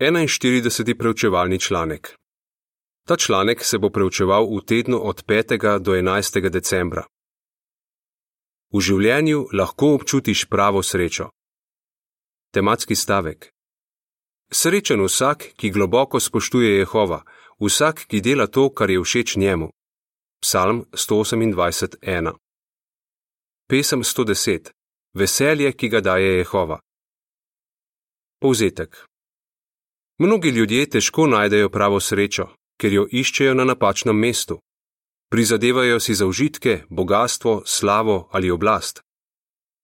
41. preučevalni članek. Ta članek se bo preučeval v tednu od 5. do 11. decembra. V življenju lahko občutiš pravo srečo. Tematski stavek. Srečen vsak, ki globoko spoštuje Jehova, vsak, ki dela to, kar je všeč njemu. Psalm 128.1. Pesem 110. Veselje, ki ga daje Jehova. Povzetek. Mnogi ljudje težko najdejo pravo srečo, ker jo iščejo na napačnem mestu. Prizadevajo si za užitke, bogatstvo, slavo ali oblast.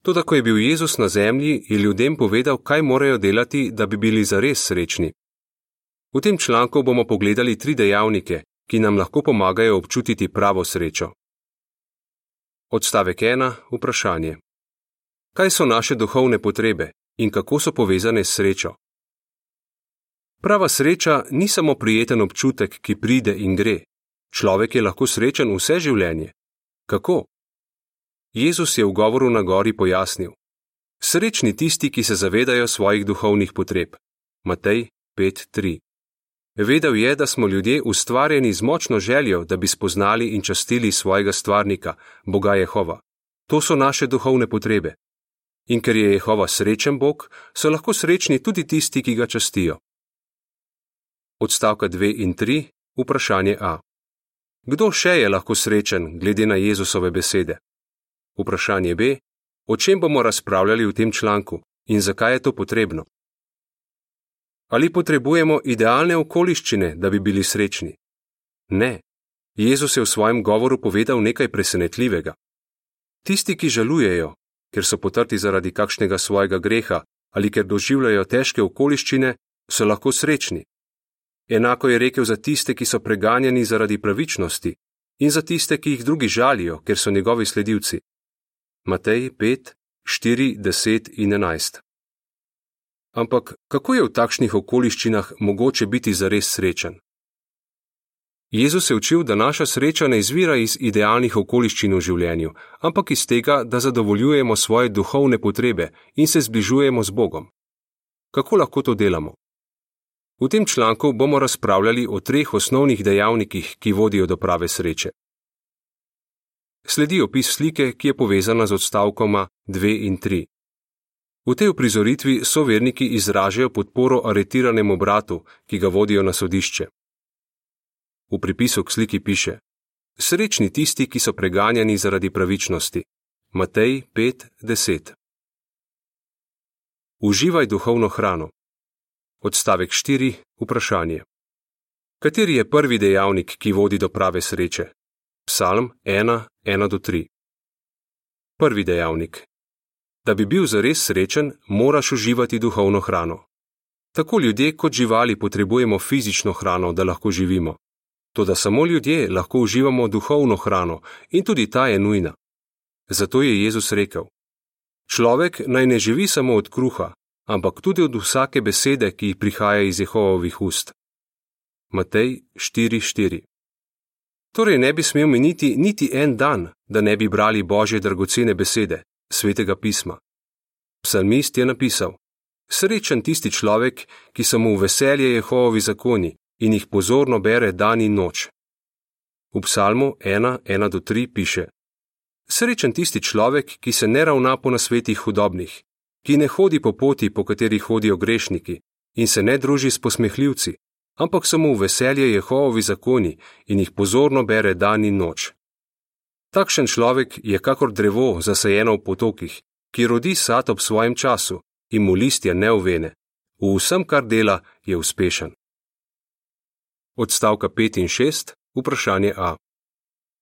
Tudi ko je bil Jezus na zemlji, je ljudem povedal, kaj morajo delati, da bi bili zares srečni. V tem članku bomo pogledali tri dejavnike, ki nam lahko pomagajo občutiti pravo srečo. Odstavek 1. Vprašanje. Kaj so naše duhovne potrebe in kako so povezane s srečo? Prava sreča ni samo prijeten občutek, ki pride in gre. Človek je lahko srečen vse življenje. Kako? Jezus je v govoru na gori pojasnil: Srečni tisti, ki se zavedajo svojih duhovnih potreb. Matej 5:3. Vedel je, da smo ljudje ustvarjeni z močno željo, da bi spoznali in častili svojega stvarnika, Boga Jehova. To so naše duhovne potrebe. In ker je Jehova srečen Bog, so lahko srečni tudi tisti, ki ga častijo odstavka 2 in 3, vprašanje A. Kdo še je lahko srečen, glede na Jezusove besede? Vprašanje B. O čem bomo razpravljali v tem članku in zakaj je to potrebno? Ali potrebujemo idealne okoliščine, da bi bili srečni? Ne. Jezus je v svojem govoru povedal nekaj presenetljivega. Tisti, ki žalujejo, ker so potrti zaradi kakšnega svojega greha ali ker doživljajo težke okoliščine, so lahko srečni. Enako je rekel za tiste, ki so preganjani zaradi pravičnosti, in za tiste, ki jih drugi žalijo, ker so njegovi sledilci. Matej 5, 4, 10 in 11. Ampak kako je v takšnih okoliščinah mogoče biti zares srečen? Jezus je učil, da naša sreča ne izvira iz idealnih okoliščin v življenju, ampak iz tega, da zadovoljujemo svoje duhovne potrebe in se zbližujemo z Bogom. Kako lahko to delamo? V tem članku bomo razpravljali o treh osnovnih dejavnikih, ki vodijo do prave sreče. Sledi opis slike, ki je povezana z odstavkoma 2 in 3. V tej uprizoritvi so verniki izražajo podporo aretiranemu bratu, ki ga vodijo na sodišče. V pripisu k sliki piše: Srečni tisti, ki so preganjani zaradi pravičnosti. Matej 5:10. Uživaj duhovno hrano. Odstavek 4. Vprašanje. Kateri je prvi dejavnik, ki vodi do prave sreče? Psalm 1, 1-3. Prvi dejavnik. Da bi bil zares srečen, moraš uživati duhovno hrano. Tako ljudje kot živali potrebujemo fizično hrano, da lahko živimo. Toda samo ljudje lahko uživamo duhovno hrano in tudi ta je nujna. Zato je Jezus rekel: Človek naj ne živi samo od kruha, ampak tudi od vsake besede, ki prihaja iz Jehovovih ust. Matej 4:4 Torej ne bi smel meniti niti en dan, da ne bi brali Božje dragocene besede, svetega pisma. Psalmist je napisal: Srečen tisti človek, ki se mu veselje Jehovovi zakoni in jih pozorno bere dan in noč. V psalmu 1:1-3 piše: Srečen tisti človek, ki se ne ravna po nasvetih hudobnih, ki ne hodi po poti, po kateri hodijo grešniki, in se ne druži s posmehljivci, ampak samo v veselje Jehovovi zakoni in jih pozorno bere dan in noč. Takšen človek je kakor drevo zasajeno v potokih, ki rodi sad ob svojem času in mu listje ne uvene. V vsem, kar dela, je uspešen. Odstavka 5 in 6. Vprašanje A.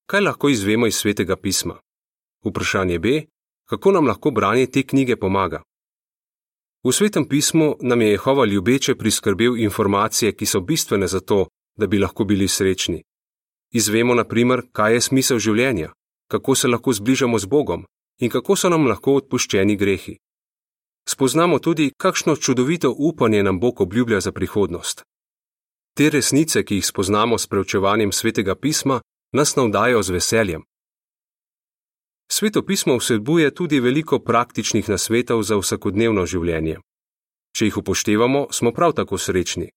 Kaj lahko izvemo iz svetega pisma? Vprašanje B. Kako nam lahko branje te knjige pomaga? V svetem pismu nam je Jehova ljubeče priskrbel informacije, ki so bistvene za to, da bi lahko bili srečni. Izvemo, na primer, kaj je smisel življenja, kako se lahko zbližamo z Bogom in kako so nam lahko odpuščeni grehi. Spoznamo tudi, kakšno čudovito upanje nam Bog obljublja za prihodnost. Te resnice, ki jih spoznamo s preučevanjem svetega pisma, nas navdajo z veseljem. Sveto pismo vsebuje tudi veliko praktičnih nasvetov za vsakodnevno življenje. Če jih upoštevamo, smo prav tako srečni.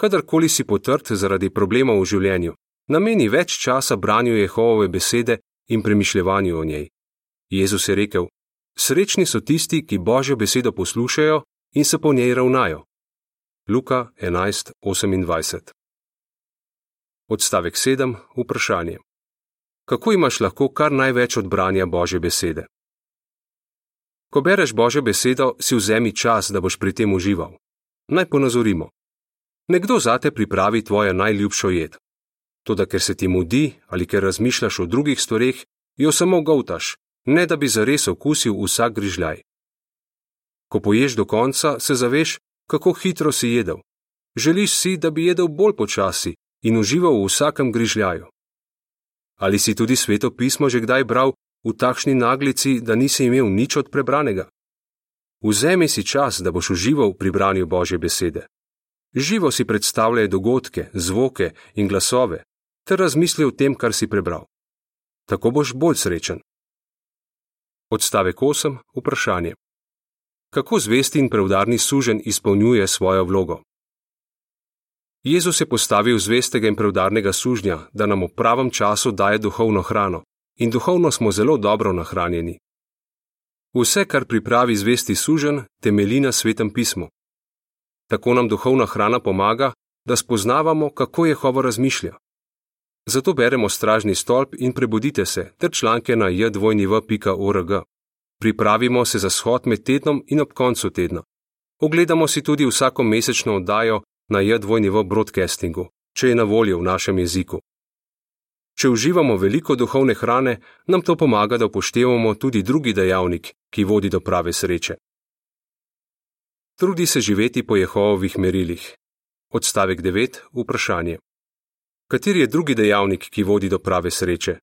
Kadarkoli si potrt zaradi problemov v življenju, nameni več časa branju Jehovove besede in premišljevanju o njej. Jezus je rekel: Srečni so tisti, ki Božjo besedo poslušajo in se po njej ravnajo. Luka 11:28 Odstavek 7. Vprašanje. Kako imaš lahko kar največ od branja Božje besede? Ko bereš Božjo besedo, si vzemi čas, da boš pri tem užival. Naj ponazorimo. Nekdo zate pripravi tvojo najljubšo jed. Toda ker se ti mudi ali ker razmišljaš o drugih stvareh, jo samo govtaš, ne da bi zares okusil vsak grižljaj. Ko poješ do konca, se zaveš, kako hitro si jedel. Želiš si, da bi jedel bolj počasi in užival v vsakem grižljaju. Ali si tudi sveto pismo že kdaj bral v takšni naglici, da nisi imel nič od prebranega? Vzemi si čas, da boš užival pri branju Božje besede. Živo si predstavljaj dogodke, zvoke in glasove, ter razmisli o tem, kar si prebral. Tako boš bolj srečen. Odstavek 8. Vprašanje. Kako zvesti in preudarni sužen izpolnjuje svojo vlogo? Jezus je postavil zvestega in preudarnega sužnja, da nam v pravem času daje duhovno hrano, in duhovno smo zelo dobro nahranjeni. Vse, kar pripravi zvesti sužen, temelji na svetem pismu. Tako nam duhovna hrana pomaga, da spoznavamo, kako Jehova razmišlja. Zato beremo stražni stolp in prebudite se ter članke na jdvojniv.org. Pripravimo se za shod med tednom in ob koncu tedna. Ogledamo si tudi vsako mesečno oddajo na jdvojniv broadcastingu, če je na voljo v našem jeziku. Če uživamo veliko duhovne hrane, nam to pomaga, da upoštevamo tudi drugi dejavnik, ki vodi do prave sreče. Trudi se živeti po Jehovovih merilih. Odstavek 9. Vprašanje. Kateri je drugi dejavnik, ki vodi do prave sreče?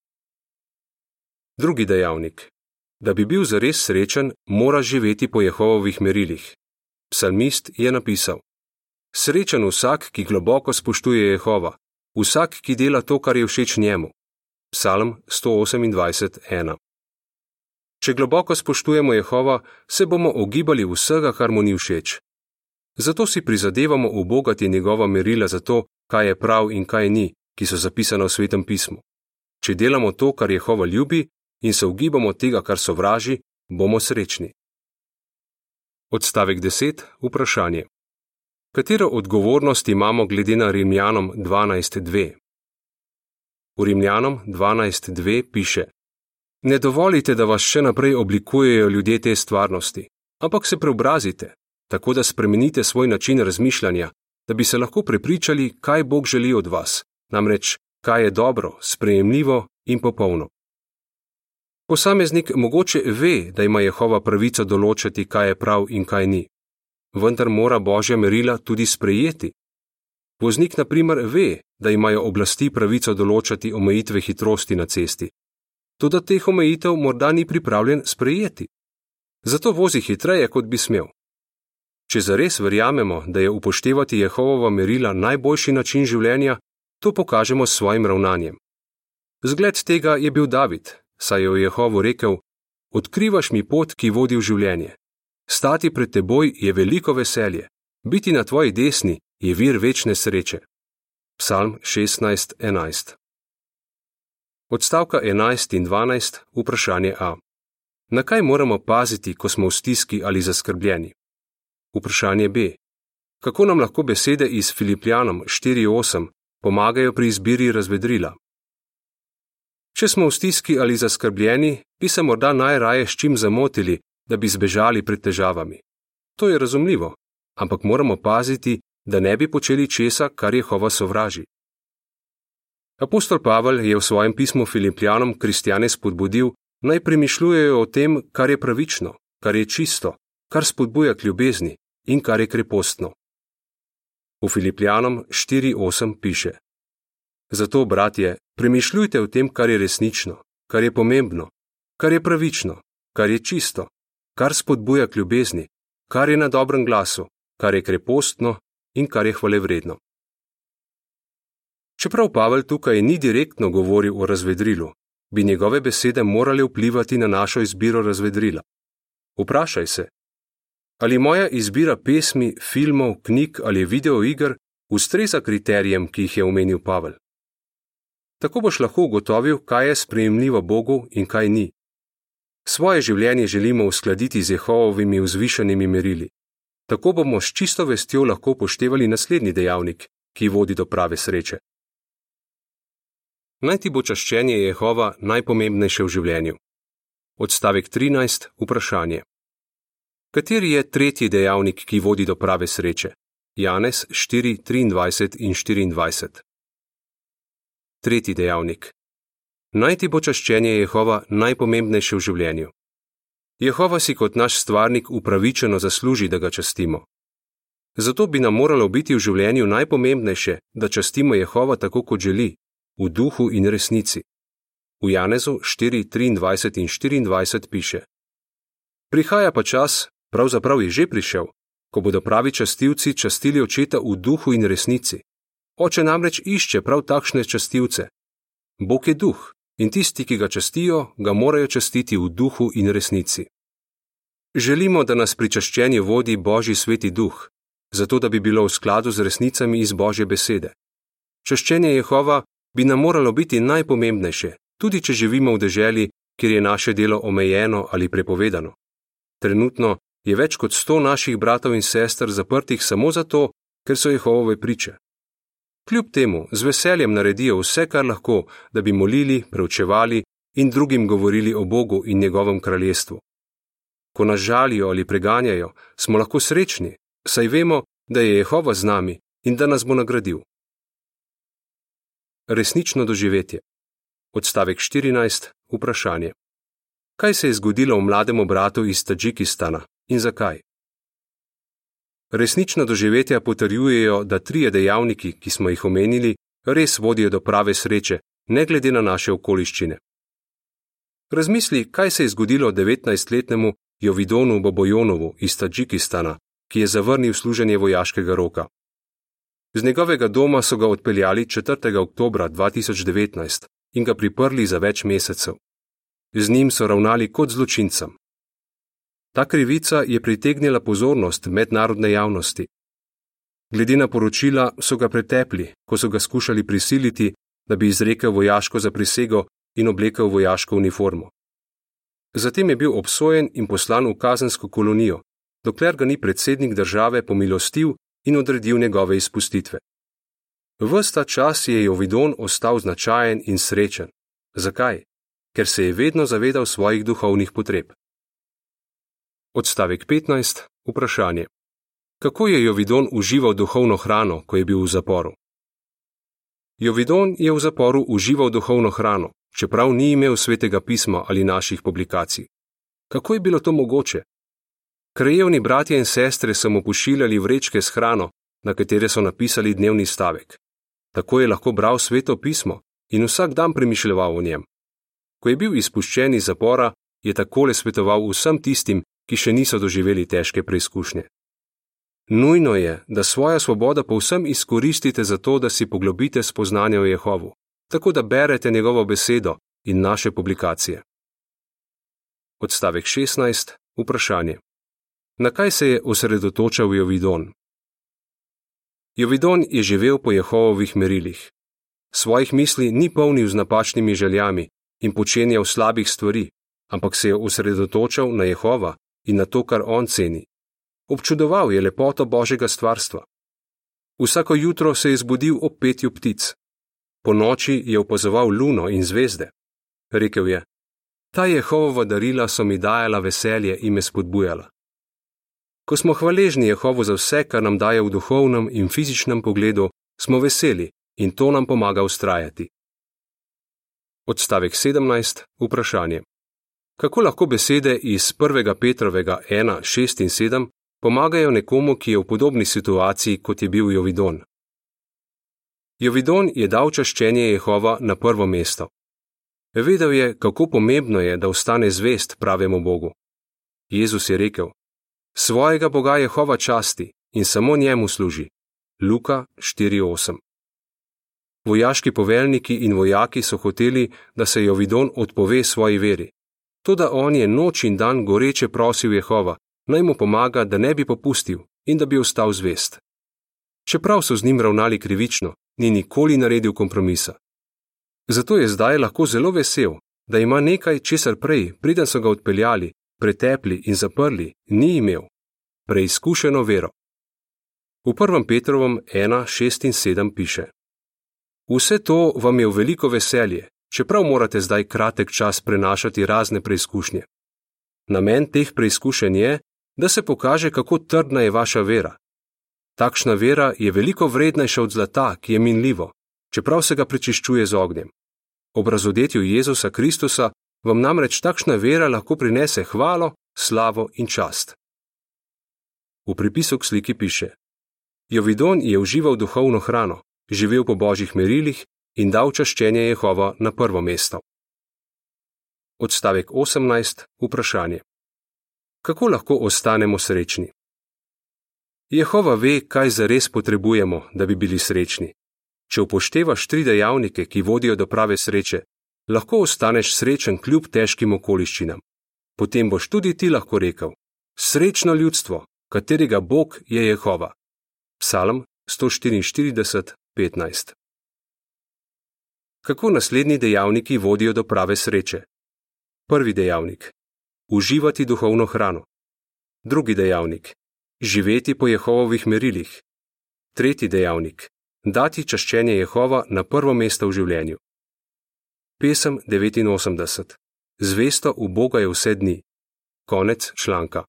Drugi dejavnik. Da bi bil zares srečen, mora živeti po Jehovovih merilih. Psalmist je napisal: Srečen vsak, ki globoko spoštuje Jehova, vsak, ki dela to, kar je všeč njemu. Psalm 128:1. Če globoko spoštujemo Jehova, se bomo ogibali vsega, kar mu ni všeč. Zato si prizadevamo ubogati njegova merila za to, kaj je prav in kaj ni, ki so zapisane v svetem pismu. Če delamo to, kar Jehova ljubi, in se ugibamo tega, kar sovraži, bomo srečni. Odstavek 10. Vprašanje. Katero odgovornost imamo glede na Rimljanom 12.2? V Rimljanom 12.2 piše: Ne dovolite, da vas še naprej oblikujejo ljudje te stvarnosti, ampak se preobrazite, tako da spremenite svoj način razmišljanja, da bi se lahko prepričali, kaj Bog želi od vas, namreč kaj je dobro, sprejemljivo in popolno. Posameznik mogoče ve, da ima Jehova pravico določati, kaj je prav in kaj ni, vendar mora božja merila tudi sprejeti. Voznik, na primer, ve, da imajo oblasti pravico določati omejitve hitrosti na cesti. Toda teh omejitev morda ni pripravljen sprejeti. Zato vozi hitreje, kot bi smel. Če zares verjamemo, da je upoštevati Jehovova merila najboljši način življenja, to pokažemo s svojim ravnanjem. Zgled tega je bil David, saj je v Jehovu rekel: Odkrivaš mi pot, ki vodi v življenje. Stati pred teboj je veliko veselje, biti na tvoji desni je vir večne sreče. Psalm 16:11. Odstavka 11 in 12, vprašanje A. Na kaj moramo paziti, ko smo v stiski ali zaskrbljeni? Vprašanje B. Kako nam lahko besede iz Filipijanom 4:8 pomagajo pri izbiri razvedrila? Če smo v stiski ali zaskrbljeni, bi se morda najraje s čim zamotili, da bi zbežali pred težavami. To je razumljivo, ampak moramo paziti, da ne bi počeli česa, kar Jehova sovraži. Apostol Pavel je v svojem pismu Filipijanom kristjane spodbudil, naj premišljujejo o tem, kar je pravično, kar je čisto, kar spodbuja k ljubezni, in kar je krepostno. V Filipijanom 4:8 piše: Zato, bratje, premišljujte o tem, kar je resnično, kar je pomembno, kar je pravično, kar je čisto, kar spodbuja k ljubezni, kar je na dobrem glasu, kar je krepostno in kar je hvale vredno. Čeprav Pavel tukaj ni direktno govoril o razvedrilu, bi njegove besede morale vplivati na našo izbiro razvedrila. Vprašaj se, Ali moja izbira pesmi, filmov, knjig ali videoiger ustreza kriterijem, ki jih je omenil Pavel? Tako boš lahko ugotovil, kaj je sprejemljivo Bogu in kaj ni. Svoje življenje želimo uskladiti z Jehovovimi vzvišenimi merili. Tako bomo s čisto vestjo lahko poštevali naslednji dejavnik, ki vodi do prave sreče. Naj ti bo čaščenje Jehova najpomembnejše v življenju. Odstavek 13. Vprašanje. Kateri je tretji dejavnik, ki vodi do prave sreče? Janez 4, 23 in 24. Tretji dejavnik. Naj ti bo čaščenje Jehova najpomembnejše v življenju. Jehova si kot naš stvarnik upravičeno zasluži, da ga častimo. Zato bi nam moralo biti v življenju najpomembnejše, da častimo Jehova tako, kot želi, v duhu in resnici. V Janezu 4, 23 in 24 piše: Prihaja pa čas, pravzaprav je že prišel, ko bodo pravi častilci častili očeta v duhu in resnici. Oče namreč išče prav takšne častilce. Bog je duh in tisti, ki ga častijo, ga morajo častiti v duhu in resnici. Želimo, da nas pri čaščenju vodi Božji sveti duh, zato da bi bilo v skladu z resnicami iz Božje besede. Čaščenje Jehova bi nam moralo biti najpomembnejše, tudi če živimo v deželi, kjer je naše delo omejeno ali prepovedano. Trenutno je več kot sto naših bratov in sester zaprtih samo zato, ker so Jehovove priče. Kljub temu z veseljem naredijo vse, kar lahko, da bi molili, preučevali in drugim govorili o Bogu in njegovem kraljestvu. Ko nas žalijo ali preganjajo, smo lahko srečni, saj vemo, da je Jehova z nami in da nas bo nagradil. Resnično doživetje. Odstavek 14. Vprašanje. Kaj se je zgodilo v mlademu bratu iz Tadžikistana in zakaj? Resnična doživetja potrjujejo, da trije dejavniki, ki smo jih omenili, res vodijo do prave sreče, ne glede na naše okoliščine. Razmisli, kaj se je zgodilo 19-letnemu Jovidonu Bobojonovu iz Tadžikistana, ki je zavrnil služenje vojaškega roka. Z njegovega doma so ga odpeljali 4. oktober 2019 in ga priprli za več mesecev. Z njim so ravnali kot zločincem. Ta krivica je pritegnila pozornost mednarodne javnosti. Glede na poročila so ga pretepli, ko so ga skušali prisiliti, da bi izrekel vojaško zaprisego in oblekel vojaško uniformo. Zatem je bil obsojen in poslan v kazensko kolonijo, dokler ga ni predsednik države pomilostil in odredil njegove izpustitve. Vsta čas je Jovidon ostal značajen in srečen. Zakaj? Ker se je vedno zavedal svojih duhovnih potreb. Odstavek 15. Vprašanje. Kako je Jovidon užival duhovno hrano, ko je bil v zaporu? Jovidon je v zaporu užival duhovno hrano, čeprav ni imel svetega pisma ali naših publikacij. Kako je bilo to mogoče? Krajevni bratje in sestre so mu pošiljali vrečke s hrano, na katere so napisali dnevni stavek. Tako je lahko bral sveto pismo in vsak dan premišljal o njem. Ko je bil izpuščen iz zapora, je takole svetoval vsem tistim, ki še niso doživeli težke preizkušnje. Nujno je, da svojo svobodo povsem izkoristite za to, da si poglobite spoznanje o Jehovu, tako da berete njegovo besedo in naše publikacije. Odstavek 16. Vprašanje. Na kaj se je osredotočal Jovidon? Jovidon je živel po Jehovovih merilih. Svojih misli ni polnil z napačnimi željami in počenjal slabih stvari, ampak se je osredotočal na Jehova in na to, kar on ceni. Občudoval je lepoto Božjega stvarstva. Vsako jutro se je zbudil ob petju ptic. Po noči je opazoval luno in zvezde. Rekel je: Ta Jehovova darila so mi dajala veselje in me spodbujala. Ko smo hvaležni Jehovu za vse, kar nam daje v duhovnem in fizičnem pogledu, smo veseli in to nam pomaga ustrajati. Odstavek 17. Vprašanje kako lahko besede iz 1. Petrovega 1, 6 in 7 pomagajo nekomu, ki je v podobni situaciji, kot je bil Jovidon. Jovidon je dal čaščenje Jehova na prvo mesto. Vedel je, kako pomembno je, da ostane zvest pravemu Bogu. Jezus je rekel: Svojega Boga Jehova časti in samo njemu služi. Luka 4:8. Vojaški poveljniki in vojaki so hoteli, da se Jovidon odpove svoji veri, Toda on je noč in dan goreče prosil Jehova, naj mu pomaga, da ne bi popustil in da bi ostal zvest. Čeprav so z njim ravnali krivično, ni nikoli naredil kompromisa. Zato je zdaj lahko zelo vesel, da ima nekaj, česar prej, preden so ga odpeljali, pretepli in zaprli, ni imel - preizkušeno vero. V 1. Petrovem 1, 6 in 7 piše: Vse to vam je v veliko veselje, čeprav morate zdaj kratek čas prenašati razne preizkušnje. Namen teh preizkušenj je, da se pokaže, kako trdna je vaša vera. Takšna vera je veliko vrednejša od zlata, ki je minljivo, čeprav se ga prečiščuje z ognjem. Ob razodetju Jezusa Kristusa vam namreč takšna vera lahko prinese hvalo, slavo in čast. V pripisu k sliki piše: Jovidon je užival duhovno hrano, živel po božjih merilih in dal čaščenje Jehova na prvo mesto. Odstavek 18. Vprašanje: Kako lahko ostanemo srečni? Jehova ve, kaj zares potrebujemo, da bi bili srečni. Če upoštevaš tri dejavnike, ki vodijo do prave sreče, lahko ostaneš srečen kljub težkim okoliščinam. Potem boš tudi ti lahko rekel: Srečno ljudstvo, katerega Bog je Jehova. Psalm 144:15. Kako naslednji dejavniki vodijo do prave sreče? Prvi dejavnik: uživati duhovno hrano. Drugi dejavnik: živeti po Jehovovih merilih. Tretji dejavnik: dati čaščenje Jehova na prvo mesto v življenju. Pesem 89: Zvesto v Boga je vse dni. Konec članka.